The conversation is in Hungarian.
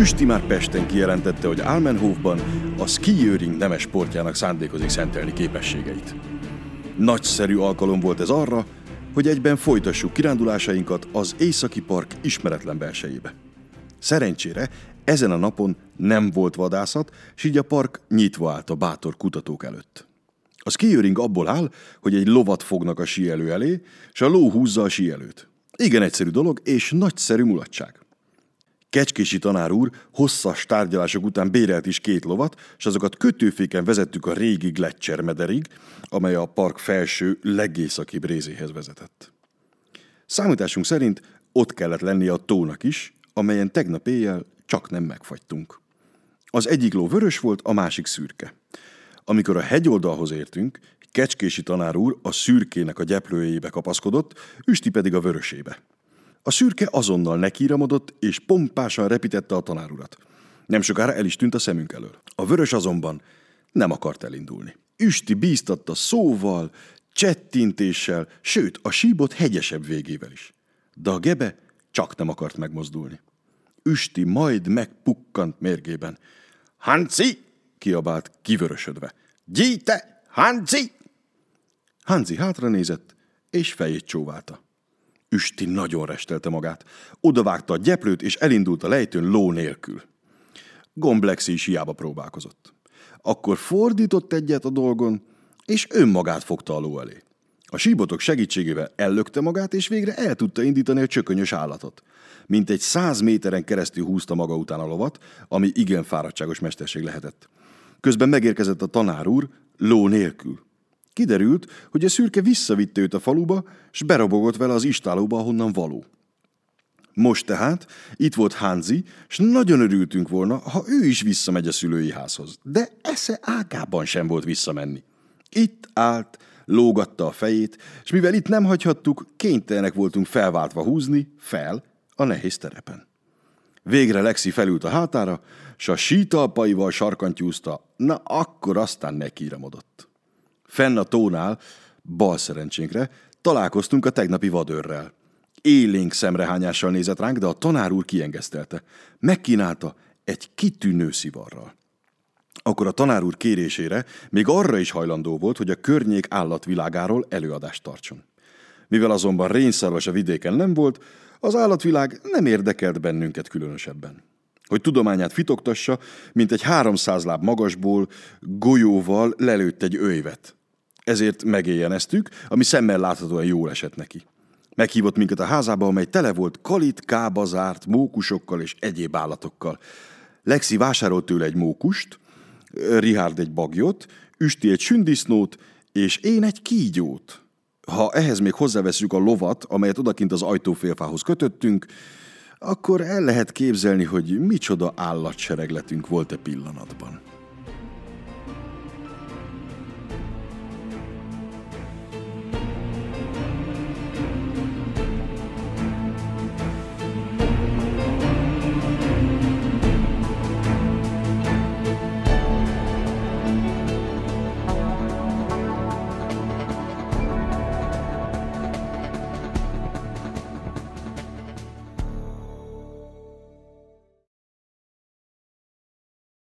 Üsti már Pesten kijelentette, hogy Almenhofban a skijöring nemes sportjának szándékozik szentelni képességeit. Nagyszerű alkalom volt ez arra, hogy egyben folytassuk kirándulásainkat az Északi Park ismeretlen belsejébe. Szerencsére ezen a napon nem volt vadászat, s így a park nyitva állt a bátor kutatók előtt. A skijöring abból áll, hogy egy lovat fognak a síelő elé, és a ló húzza a síelőt. Igen egyszerű dolog, és nagyszerű mulatság. Kecskési tanár úr hosszas tárgyalások után bérelt is két lovat, és azokat kötőféken vezettük a régi Gletscher mederig, amely a park felső legészakibb részéhez vezetett. Számításunk szerint ott kellett lennie a tónak is, amelyen tegnap éjjel csak nem megfagytunk. Az egyik ló vörös volt, a másik szürke. Amikor a hegyoldalhoz értünk, Kecskési tanár úr a szürkének a gyeplőjébe kapaszkodott, Üsti pedig a vörösébe. A szürke azonnal nekíramodott, és pompásan repítette a tanárurat. Nem sokára el is tűnt a szemünk elől. A vörös azonban nem akart elindulni. Üsti bíztatta szóval, csettintéssel, sőt, a síbot hegyesebb végével is. De a gebe csak nem akart megmozdulni. Üsti majd megpukkant mérgében. Hanci! kiabált kivörösödve. Gyíte! Hanci! Hanzi hátra nézett, és fejét csóválta. Üsti nagyon restelte magát. Odavágta a gyeplőt, és elindult a lejtőn ló nélkül. Gomblexi is hiába próbálkozott. Akkor fordított egyet a dolgon, és önmagát fogta a ló elé. A síbotok segítségével ellökte magát, és végre el tudta indítani a csökönyös állatot. Mint egy száz méteren keresztül húzta maga után a lovat, ami igen fáradtságos mesterség lehetett. Közben megérkezett a tanár úr, ló nélkül. Kiderült, hogy a szürke visszavitte őt a faluba, s berobogott vele az istálóba, ahonnan való. Most tehát itt volt Hanzi, és nagyon örültünk volna, ha ő is visszamegy a szülői házhoz. De esze ágában sem volt visszamenni. Itt állt, lógatta a fejét, és mivel itt nem hagyhattuk, kénytelenek voltunk felváltva húzni, fel, a nehéz terepen. Végre Lexi felült a hátára, s a sítalpaival sarkantyúzta, na akkor aztán nekiramodott. Fenn a tónál, bal szerencsénkre, találkoztunk a tegnapi vadőrrel. Élénk szemrehányással nézett ránk, de a tanár úr kiengesztelte. Megkínálta egy kitűnő szivarral. Akkor a tanár úr kérésére még arra is hajlandó volt, hogy a környék állatvilágáról előadást tartson. Mivel azonban rényszarvas a vidéken nem volt, az állatvilág nem érdekelt bennünket különösebben. Hogy tudományát fitoktassa, mint egy háromszáz láb magasból golyóval lelőtt egy öjvet. Ezért megéljeneztük, ami szemmel láthatóan jól esett neki. Meghívott minket a házába, amely tele volt kalit, kába zárt, mókusokkal és egyéb állatokkal. Lexi vásárolt tőle egy mókust, Richard egy bagyot, Üsti egy sündisznót, és én egy kígyót. Ha ehhez még hozzáveszünk a lovat, amelyet odakint az ajtófélfához kötöttünk, akkor el lehet képzelni, hogy micsoda állatseregletünk volt e pillanatban.